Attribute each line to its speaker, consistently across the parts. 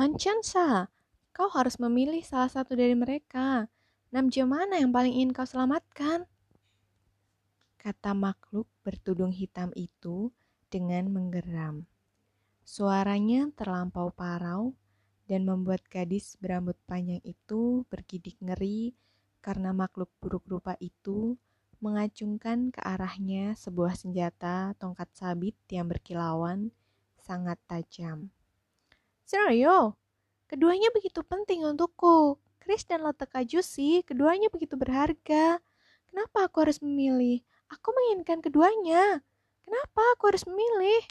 Speaker 1: Hanchansa, kau harus memilih salah satu dari mereka. Namja mana yang paling ingin kau selamatkan? Kata makhluk bertudung hitam itu dengan menggeram. Suaranya terlampau parau dan membuat gadis berambut panjang itu bergidik ngeri karena makhluk buruk rupa itu mengacungkan ke arahnya sebuah senjata tongkat sabit yang berkilauan sangat tajam. Serio, keduanya begitu penting untukku. Chris dan Juicy, keduanya begitu berharga. Kenapa aku harus memilih? Aku menginginkan keduanya. Kenapa aku harus memilih?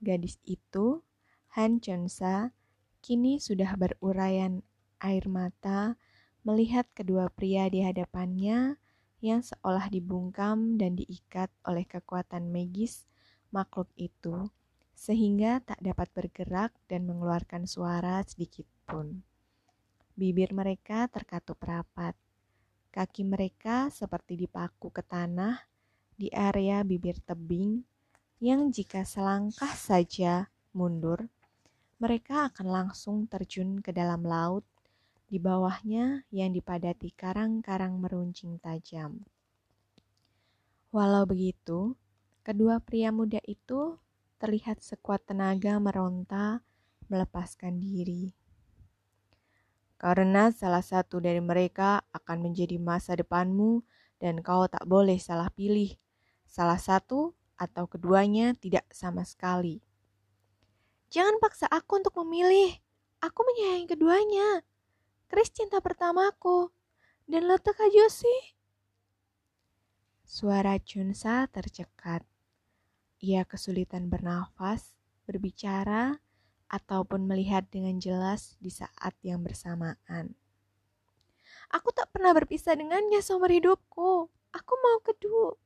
Speaker 1: Gadis itu, Han Chonsa, kini sudah berurayan air mata melihat kedua pria di hadapannya yang seolah dibungkam dan diikat oleh kekuatan magis makhluk itu sehingga tak dapat bergerak dan mengeluarkan suara sedikit pun. Bibir mereka terkatup rapat. Kaki mereka seperti dipaku ke tanah di area bibir tebing yang jika selangkah saja mundur, mereka akan langsung terjun ke dalam laut di bawahnya yang dipadati karang-karang meruncing tajam. Walau begitu, kedua pria muda itu terlihat sekuat tenaga meronta melepaskan diri. Karena salah satu dari mereka akan menjadi masa depanmu dan kau tak boleh salah pilih. Salah satu atau keduanya tidak sama sekali. Jangan paksa aku untuk memilih. Aku menyayangi keduanya. Chris cinta pertamaku. Dan letak aja sih. Suara Chunsa tercekat. Ia kesulitan bernafas, berbicara, ataupun melihat dengan jelas di saat yang bersamaan. Aku tak pernah berpisah dengannya seumur hidupku. Aku mau kedua.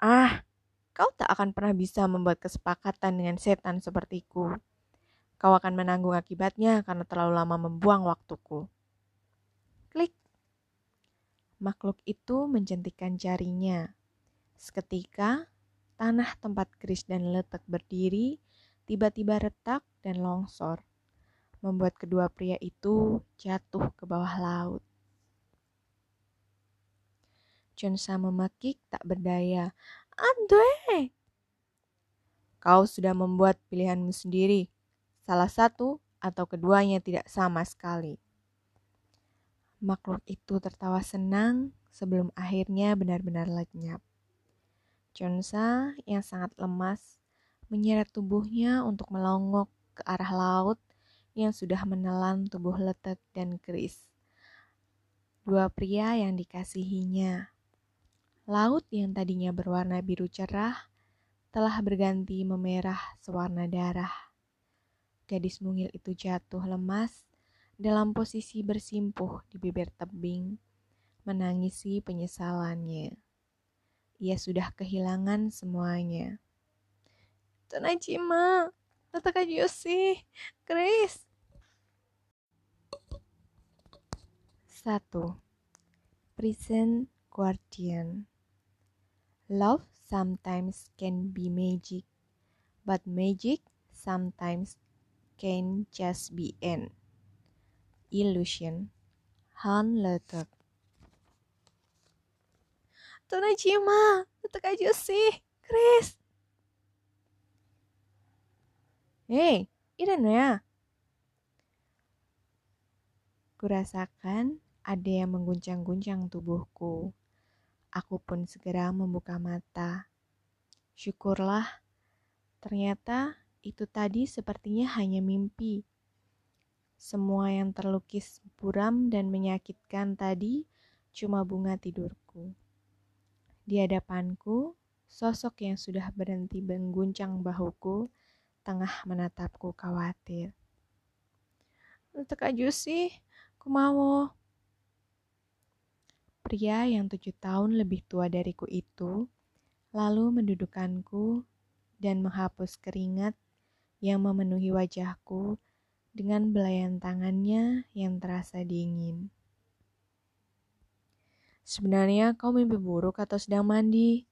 Speaker 1: Ah, kau tak akan pernah bisa membuat kesepakatan dengan setan sepertiku. Kau akan menanggung akibatnya karena terlalu lama membuang waktuku. Klik. Makhluk itu menjentikan jarinya Seketika, tanah tempat Chris dan Letek berdiri tiba-tiba retak dan longsor, membuat kedua pria itu jatuh ke bawah laut. Chunsa memakik tak berdaya. Andre! Kau sudah membuat pilihanmu sendiri. Salah satu atau keduanya tidak sama sekali. Makhluk itu tertawa senang sebelum akhirnya benar-benar lenyap. Chonsa yang sangat lemas menyeret tubuhnya untuk melongok ke arah laut yang sudah menelan tubuh letek dan keris. Dua pria yang dikasihinya. Laut yang tadinya berwarna biru cerah telah berganti memerah sewarna darah. Gadis mungil itu jatuh lemas dalam posisi bersimpuh di bibir tebing, menangisi penyesalannya ia sudah kehilangan semuanya. Tonajima, Tatakayoshi, Grace. Satu, Prison Guardian. Love sometimes can be magic, but magic sometimes can just be an illusion. Han Letek Tonajima, tetap aja sih, Chris. Hei, ini ya. Kurasakan ada yang mengguncang-guncang tubuhku. Aku pun segera membuka mata. Syukurlah, ternyata itu tadi sepertinya hanya mimpi. Semua yang terlukis buram dan menyakitkan tadi cuma bunga tidurku. Di hadapanku, sosok yang sudah berhenti mengguncang bahuku tengah menatapku khawatir. Untuk aja sih, aku mau. Pria yang tujuh tahun lebih tua dariku itu lalu mendudukanku dan menghapus keringat yang memenuhi wajahku dengan belayan tangannya yang terasa dingin. Sebenarnya kau mimpi buruk atau sedang mandi?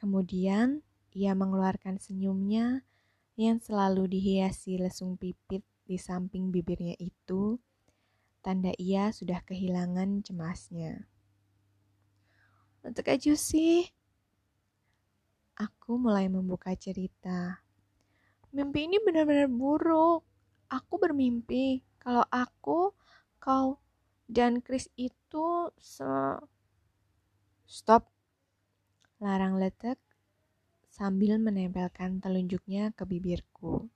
Speaker 1: Kemudian ia mengeluarkan senyumnya yang selalu dihiasi lesung pipit di samping bibirnya itu, tanda ia sudah kehilangan cemasnya. Untuk aja sih, aku mulai membuka cerita. Mimpi ini benar-benar buruk. Aku bermimpi kalau aku, kau, dan Chris itu se... Stop. Larang letek sambil menempelkan telunjuknya ke bibirku.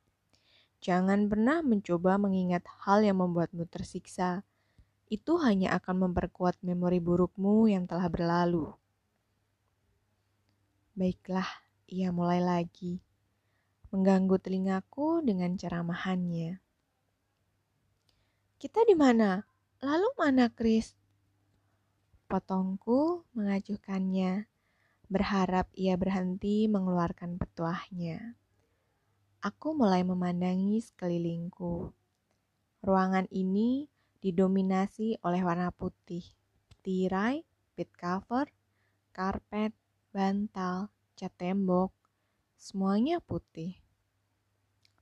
Speaker 1: Jangan pernah mencoba mengingat hal yang membuatmu tersiksa. Itu hanya akan memperkuat memori burukmu yang telah berlalu. Baiklah, ia mulai lagi, mengganggu telingaku dengan ceramahannya. Kita di mana? Lalu mana Chris? Potongku mengajukannya berharap ia berhenti mengeluarkan petuahnya. Aku mulai memandangi sekelilingku. Ruangan ini didominasi oleh warna putih, tirai, bed cover, karpet, bantal, cat tembok, semuanya putih.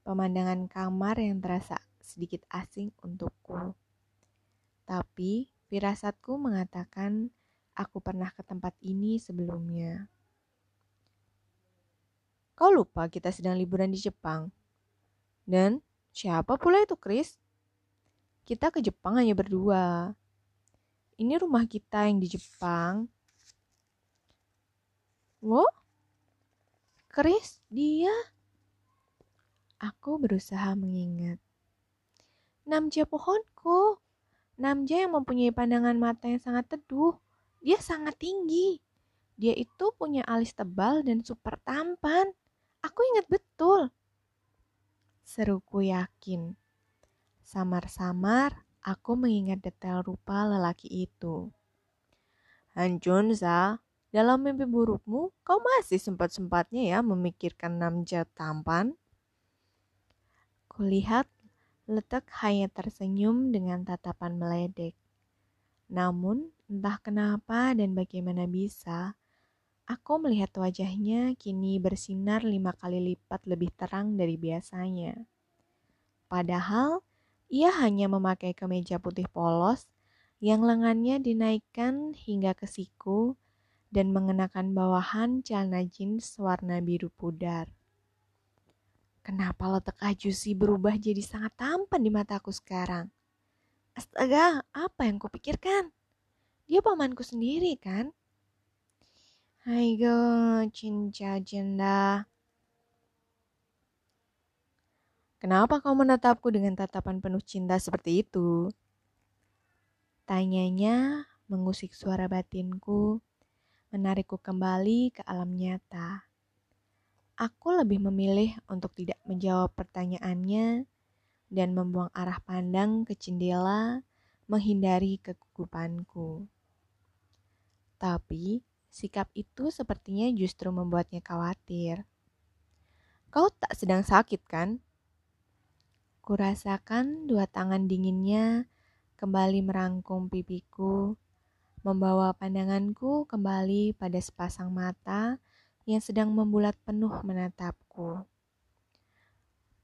Speaker 1: Pemandangan kamar yang terasa sedikit asing untukku. Tapi firasatku mengatakan aku pernah ke tempat ini sebelumnya. Kau lupa kita sedang liburan di Jepang. Dan siapa pula itu Chris? Kita ke Jepang hanya berdua. Ini rumah kita yang di Jepang. Wo? Chris, dia? Aku berusaha mengingat. Namja pohonku. Namja yang mempunyai pandangan mata yang sangat teduh dia sangat tinggi. Dia itu punya alis tebal dan super tampan. Aku ingat betul. Seruku yakin. Samar-samar aku mengingat detail rupa lelaki itu. Hanjunza, dalam mimpi burukmu, kau masih sempat-sempatnya ya memikirkan namja tampan? Kulihat letak hanya tersenyum dengan tatapan meledek. Namun, entah kenapa dan bagaimana bisa, aku melihat wajahnya kini bersinar lima kali lipat lebih terang dari biasanya. Padahal, ia hanya memakai kemeja putih polos yang lengannya dinaikkan hingga ke siku dan mengenakan bawahan celana jeans warna biru pudar. Kenapa letak Ajusi berubah jadi sangat tampan di mataku sekarang? Astaga, apa yang kupikirkan? Dia pamanku sendiri kan? Haigo, cinca jenda. Kenapa kau menatapku dengan tatapan penuh cinta seperti itu? Tanyanya mengusik suara batinku, menarikku kembali ke alam nyata. Aku lebih memilih untuk tidak menjawab pertanyaannya dan membuang arah pandang ke jendela, menghindari kegugupanku. Tapi sikap itu sepertinya justru membuatnya khawatir. Kau tak sedang sakit kan? Kurasakan dua tangan dinginnya kembali merangkum pipiku, membawa pandanganku kembali pada sepasang mata yang sedang membulat penuh menatapku.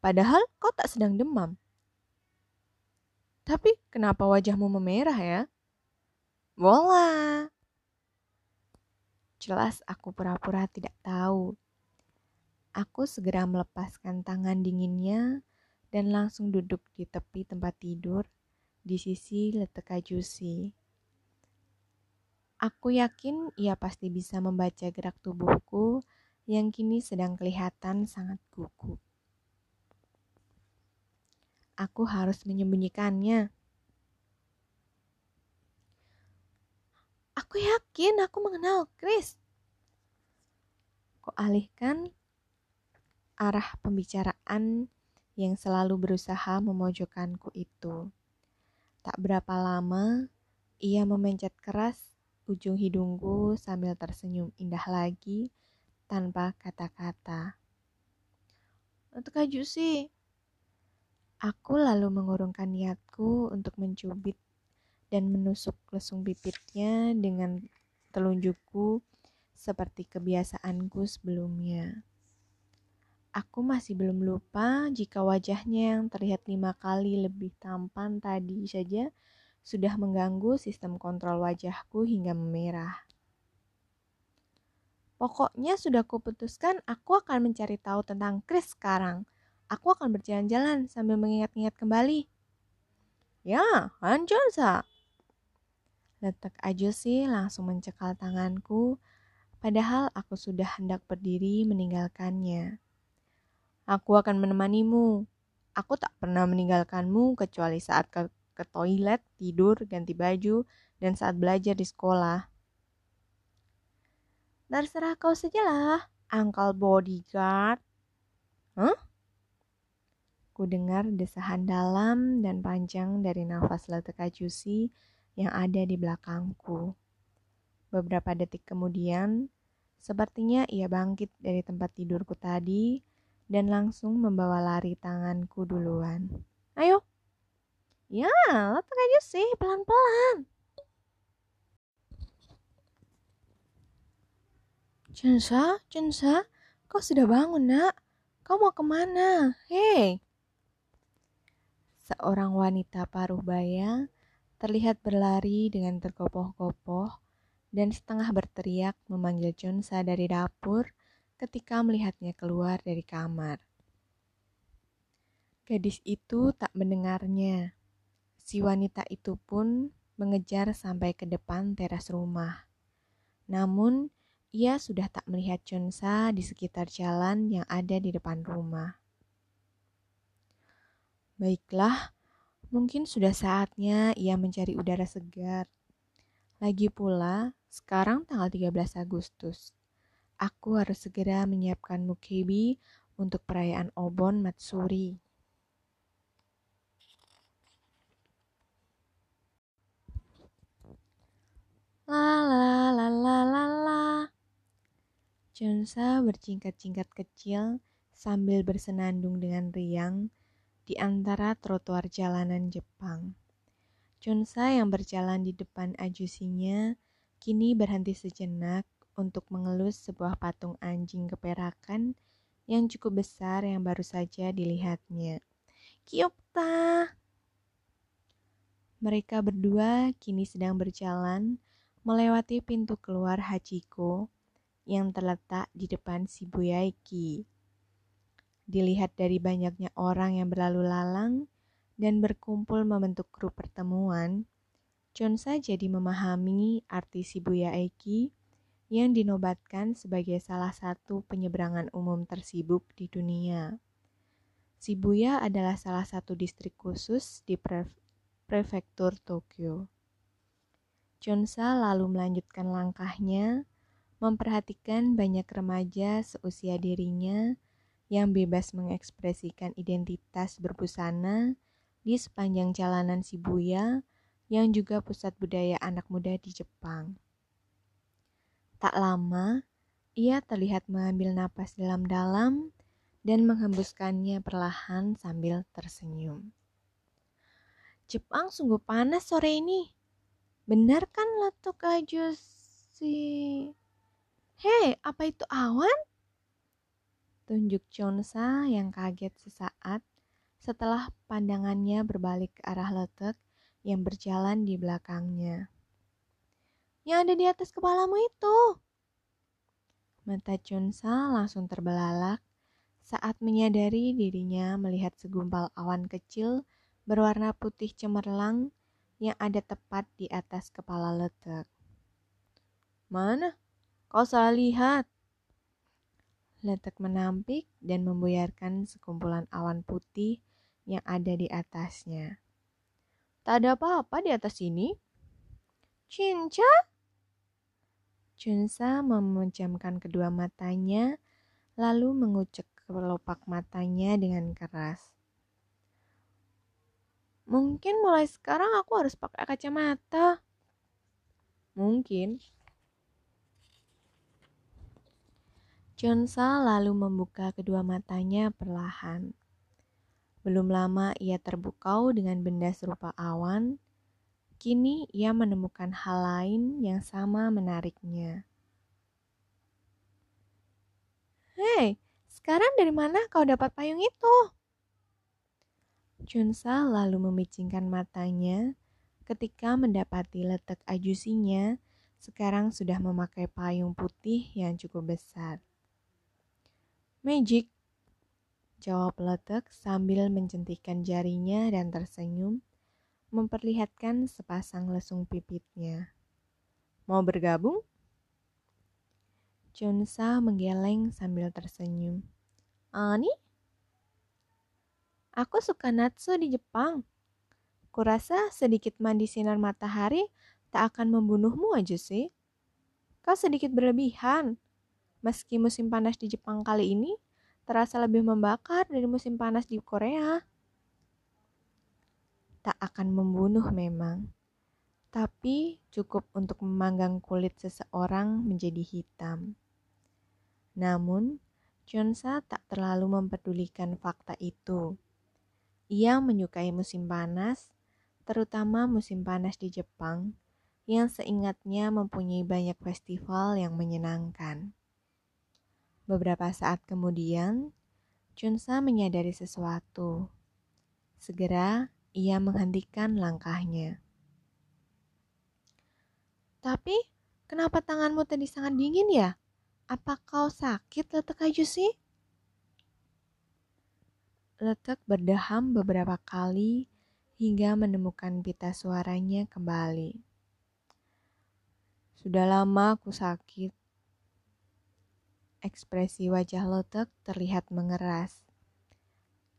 Speaker 1: Padahal kau tak sedang demam. Tapi kenapa wajahmu memerah ya? Bola. Jelas aku pura-pura tidak tahu. Aku segera melepaskan tangan dinginnya dan langsung duduk di tepi tempat tidur di sisi letek Jusi. Aku yakin ia pasti bisa membaca gerak tubuhku yang kini sedang kelihatan sangat gugup. Aku harus menyembunyikannya. Aku yakin aku mengenal Chris. alihkan arah pembicaraan yang selalu berusaha memojokkanku itu. Tak berapa lama, ia memencet keras ujung hidungku sambil tersenyum indah lagi tanpa kata-kata. Untuk Kak Jusi, Aku lalu mengurungkan niatku untuk mencubit dan menusuk lesung bibirnya dengan telunjukku seperti kebiasaanku sebelumnya. Aku masih belum lupa jika wajahnya yang terlihat lima kali lebih tampan tadi saja sudah mengganggu sistem kontrol wajahku hingga memerah. Pokoknya sudah kuputuskan aku akan mencari tahu tentang Chris sekarang. Aku akan berjalan-jalan sambil mengingat-ingat kembali. Ya, Hanjonsa. Letak sih langsung mencekal tanganku, padahal aku sudah hendak berdiri meninggalkannya. Aku akan menemanimu. Aku tak pernah meninggalkanmu kecuali saat ke, ke toilet, tidur, ganti baju, dan saat belajar di sekolah. Terserah kau sajalah, Uncle Bodyguard. Hah? Ku dengar desahan dalam dan panjang dari nafas Leteka Juicy yang ada di belakangku. Beberapa detik kemudian, sepertinya ia bangkit dari tempat tidurku tadi dan langsung membawa lari tanganku duluan. Ayo. Ya, letak aja sih, pelan-pelan. Jensa, Jensa, kau sudah bangun nak? Kau mau ke mana? Hei. Seorang wanita paruh baya terlihat berlari dengan tergopoh-gopoh dan setengah berteriak memanggil Jonsa dari dapur ketika melihatnya keluar dari kamar. Gadis itu tak mendengarnya. Si wanita itu pun mengejar sampai ke depan teras rumah. Namun, ia sudah tak melihat Chonsa di sekitar jalan yang ada di depan rumah. Baiklah, mungkin sudah saatnya ia mencari udara segar. Lagi pula, sekarang tanggal 13 Agustus. Aku harus segera menyiapkan mukebi untuk perayaan Obon Matsuri. La la la la la la. Jonsa bercingkat-cingkat kecil sambil bersenandung dengan riang di antara trotoar jalanan Jepang. Jonsa yang berjalan di depan ajusinya kini berhenti sejenak untuk mengelus sebuah patung anjing keperakan yang cukup besar yang baru saja dilihatnya. Kyopta! Mereka berdua kini sedang berjalan melewati pintu keluar Hachiko yang terletak di depan Shibuya Eki. Dilihat dari banyaknya orang yang berlalu lalang dan berkumpul membentuk grup pertemuan, Chonsa jadi memahami arti Shibuya Eki yang dinobatkan sebagai salah satu penyeberangan umum tersibuk di dunia. Shibuya adalah salah satu distrik khusus di pre prefektur Tokyo. Chonsa lalu melanjutkan langkahnya, memperhatikan banyak remaja seusia dirinya yang bebas mengekspresikan identitas berbusana di sepanjang jalanan Shibuya yang juga pusat budaya anak muda di Jepang. Tak lama, ia terlihat mengambil napas dalam-dalam dan menghembuskannya perlahan sambil tersenyum. Jepang sungguh panas sore ini. Benar kan Latuk si? Hei, apa itu awan? Tunjuk Chonsa yang kaget sesaat setelah pandangannya berbalik ke arah letek yang berjalan di belakangnya yang ada di atas kepalamu itu. Mata Chunsa langsung terbelalak saat menyadari dirinya melihat segumpal awan kecil berwarna putih cemerlang yang ada tepat di atas kepala letek. Mana? Kau salah lihat. Letek menampik dan membuyarkan sekumpulan awan putih yang ada di atasnya. Tak ada apa-apa di atas ini. Cinca? Chunsa memejamkan kedua matanya, lalu mengucek kelopak matanya dengan keras. Mungkin mulai sekarang aku harus pakai kacamata. Mungkin. Chunsa lalu membuka kedua matanya perlahan. Belum lama ia terbukau dengan benda serupa awan Kini ia menemukan hal lain yang sama menariknya. Hei, Sekarang dari mana kau dapat payung itu? Chunsa lalu memicingkan matanya ketika mendapati letak ajusinya sekarang sudah memakai payung putih yang cukup besar. Magic, jawab letak sambil mencentikan jarinya dan tersenyum, memperlihatkan sepasang lesung pipitnya. Mau bergabung? Chunsa menggeleng sambil tersenyum. Ani? Aku suka Natsu di Jepang. Kurasa sedikit mandi sinar matahari tak akan membunuhmu aja sih. Kau sedikit berlebihan. Meski musim panas di Jepang kali ini terasa lebih membakar dari musim panas di Korea. Tak akan membunuh memang, tapi cukup untuk memanggang kulit seseorang menjadi hitam. Namun, Chunsa tak terlalu mempedulikan fakta itu. Ia menyukai musim panas, terutama musim panas di Jepang, yang seingatnya mempunyai banyak festival yang menyenangkan. Beberapa saat kemudian, Chunsa menyadari sesuatu. Segera, ia menghentikan langkahnya. Tapi, kenapa tanganmu tadi sangat dingin ya? Apa kau sakit letak aja sih? Letek berdeham beberapa kali hingga menemukan pita suaranya kembali. Sudah lama aku sakit. Ekspresi wajah Letek terlihat mengeras.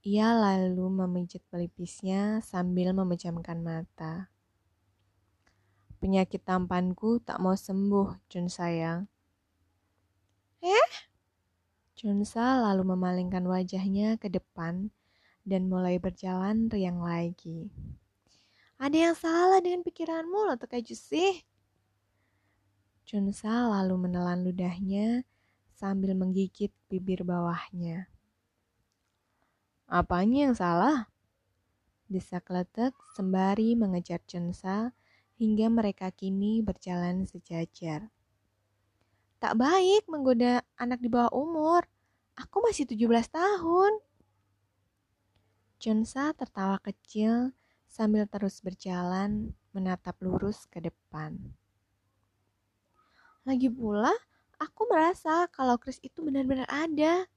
Speaker 1: Ia lalu memijit pelipisnya sambil memejamkan mata. Penyakit tampanku tak mau sembuh, Jun sayang. Eh? Chunsa lalu memalingkan wajahnya ke depan dan mulai berjalan riang lagi. Ada yang salah dengan pikiranmu loh Tekaju sih. Chunsa lalu menelan ludahnya sambil menggigit bibir bawahnya. Apanya yang salah? Desak letek sembari mengejar Chunsa hingga mereka kini berjalan sejajar. Tak baik menggoda anak di bawah umur. Aku masih 17 tahun. Junsa tertawa kecil sambil terus berjalan menatap lurus ke depan. Lagi pula, aku merasa kalau Chris itu benar-benar ada.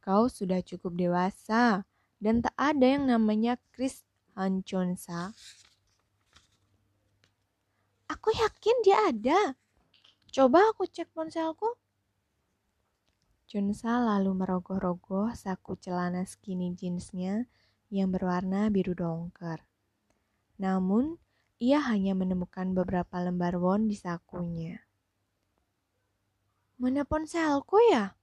Speaker 1: Kau sudah cukup dewasa dan tak ada yang namanya Chris Hanchonsa. Aku yakin dia ada. Coba aku cek ponselku. Junsa lalu merogoh-rogoh saku celana skinny jeansnya yang berwarna biru dongker. Namun, ia hanya menemukan beberapa lembar won di sakunya. Mana ponselku ya?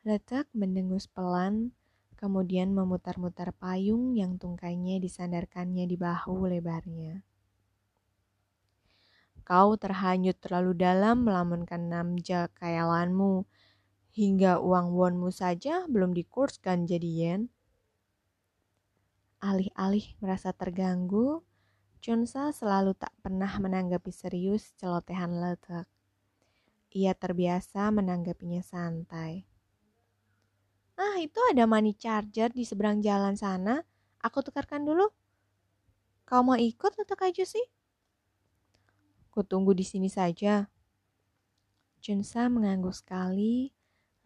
Speaker 1: Letak mendengus pelan, kemudian memutar-mutar payung yang tungkainya disandarkannya di bahu lebarnya. Kau terhanyut terlalu dalam melamunkan namja kayalanmu, hingga uang wonmu saja belum dikurskan jadi yen. Alih-alih merasa terganggu, Chunsa selalu tak pernah menanggapi serius celotehan letek. Ia terbiasa menanggapinya santai. Ah, itu ada money charger di seberang jalan sana. Aku tukarkan dulu. Kau mau ikut letak aja sih? Kutunggu di sini saja. Junsa mengangguk sekali,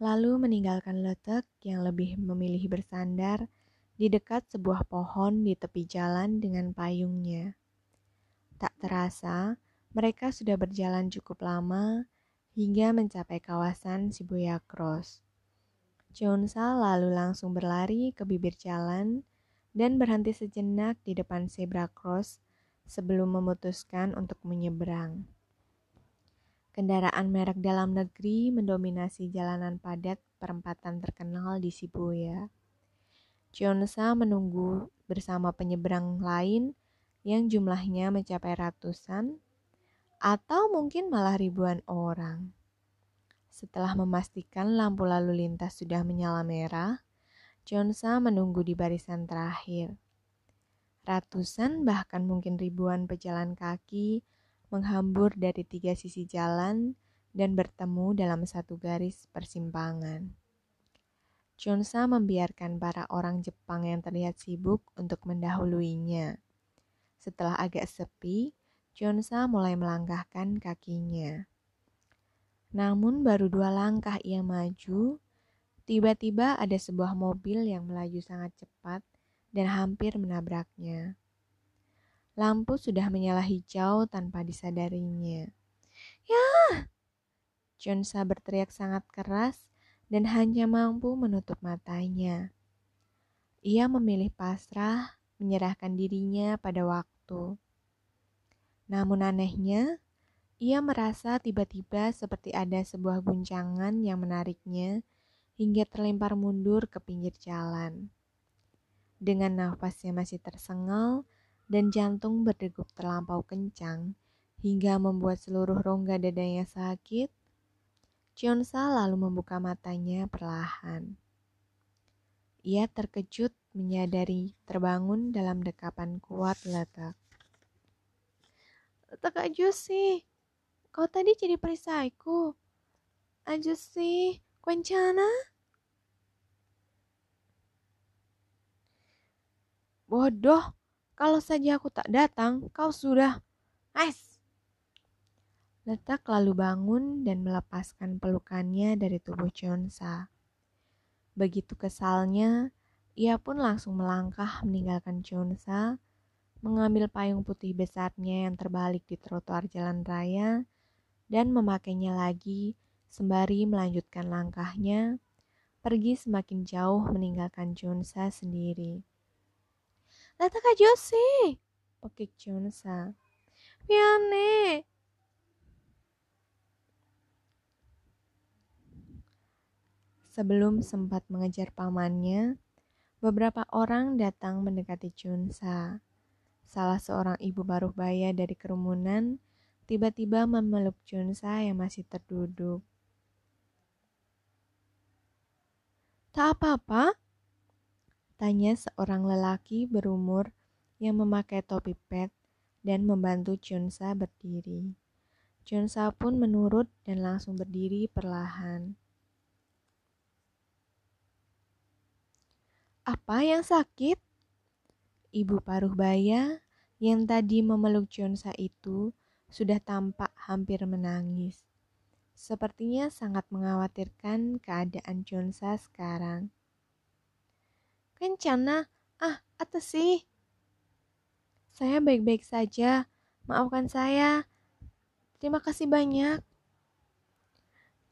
Speaker 1: lalu meninggalkan letek yang lebih memilih bersandar di dekat sebuah pohon di tepi jalan dengan payungnya. Tak terasa, mereka sudah berjalan cukup lama hingga mencapai kawasan Shibuya Cross. Junsa lalu langsung berlari ke bibir jalan dan berhenti sejenak di depan zebra cross sebelum memutuskan untuk menyeberang. Kendaraan merek dalam negeri mendominasi jalanan padat perempatan terkenal di Shibuya. Chionsa menunggu bersama penyeberang lain yang jumlahnya mencapai ratusan atau mungkin malah ribuan orang. Setelah memastikan lampu lalu lintas sudah menyala merah, Chionsa menunggu di barisan terakhir. Ratusan bahkan mungkin ribuan pejalan kaki menghambur dari tiga sisi jalan dan bertemu dalam satu garis persimpangan. Chunsa membiarkan para orang Jepang yang terlihat sibuk untuk mendahuluinya. Setelah agak sepi, Chunsa mulai melangkahkan kakinya. Namun baru dua langkah ia maju, tiba-tiba ada sebuah mobil yang melaju sangat cepat dan hampir menabraknya. Lampu sudah menyala hijau tanpa disadarinya. Ya! Chunsa berteriak sangat keras dan hanya mampu menutup matanya. Ia memilih pasrah, menyerahkan dirinya pada waktu. Namun anehnya, ia merasa tiba-tiba seperti ada sebuah guncangan yang menariknya hingga terlempar mundur ke pinggir jalan. Dengan nafasnya masih tersengal, dan jantung berdegup terlampau kencang hingga membuat seluruh rongga dadanya sakit, Chionsa lalu membuka matanya perlahan. Ia terkejut menyadari terbangun dalam dekapan kuat letak. Letak Ajusi, kau tadi jadi perisaiku. Ajusi, kencana? Bodoh, kalau saja aku tak datang, kau sudah. Ais! Letak lalu bangun dan melepaskan pelukannya dari tubuh Chonsa. Begitu kesalnya, ia pun langsung melangkah meninggalkan Chonsa, mengambil payung putih besarnya yang terbalik di trotoar jalan raya, dan memakainya lagi sembari melanjutkan langkahnya, pergi semakin jauh meninggalkan Chonsa sendiri. Nataka Jose, pekik Chunsa. Miane. Sebelum sempat mengejar pamannya, beberapa orang datang mendekati Chunsa. Salah seorang ibu baru baya dari kerumunan tiba-tiba memeluk Chunsa yang masih terduduk. Tak apa-apa, Tanya seorang lelaki berumur yang memakai topi pet dan membantu Chunsa berdiri. Chunsa pun menurut dan langsung berdiri perlahan. Apa yang sakit? Ibu paruh baya yang tadi memeluk Chunsa itu sudah tampak hampir menangis. Sepertinya sangat mengkhawatirkan keadaan Chunsa sekarang. Kencana, ah, atas sih. Saya baik-baik saja, maafkan saya. Terima kasih banyak.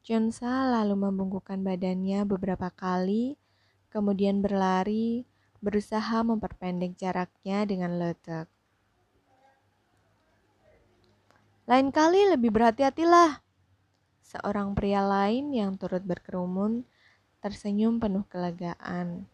Speaker 1: Jonsa lalu membungkukkan badannya beberapa kali, kemudian berlari, berusaha memperpendek jaraknya dengan letek. Lain kali lebih berhati-hatilah. Seorang pria lain yang turut berkerumun tersenyum penuh kelegaan.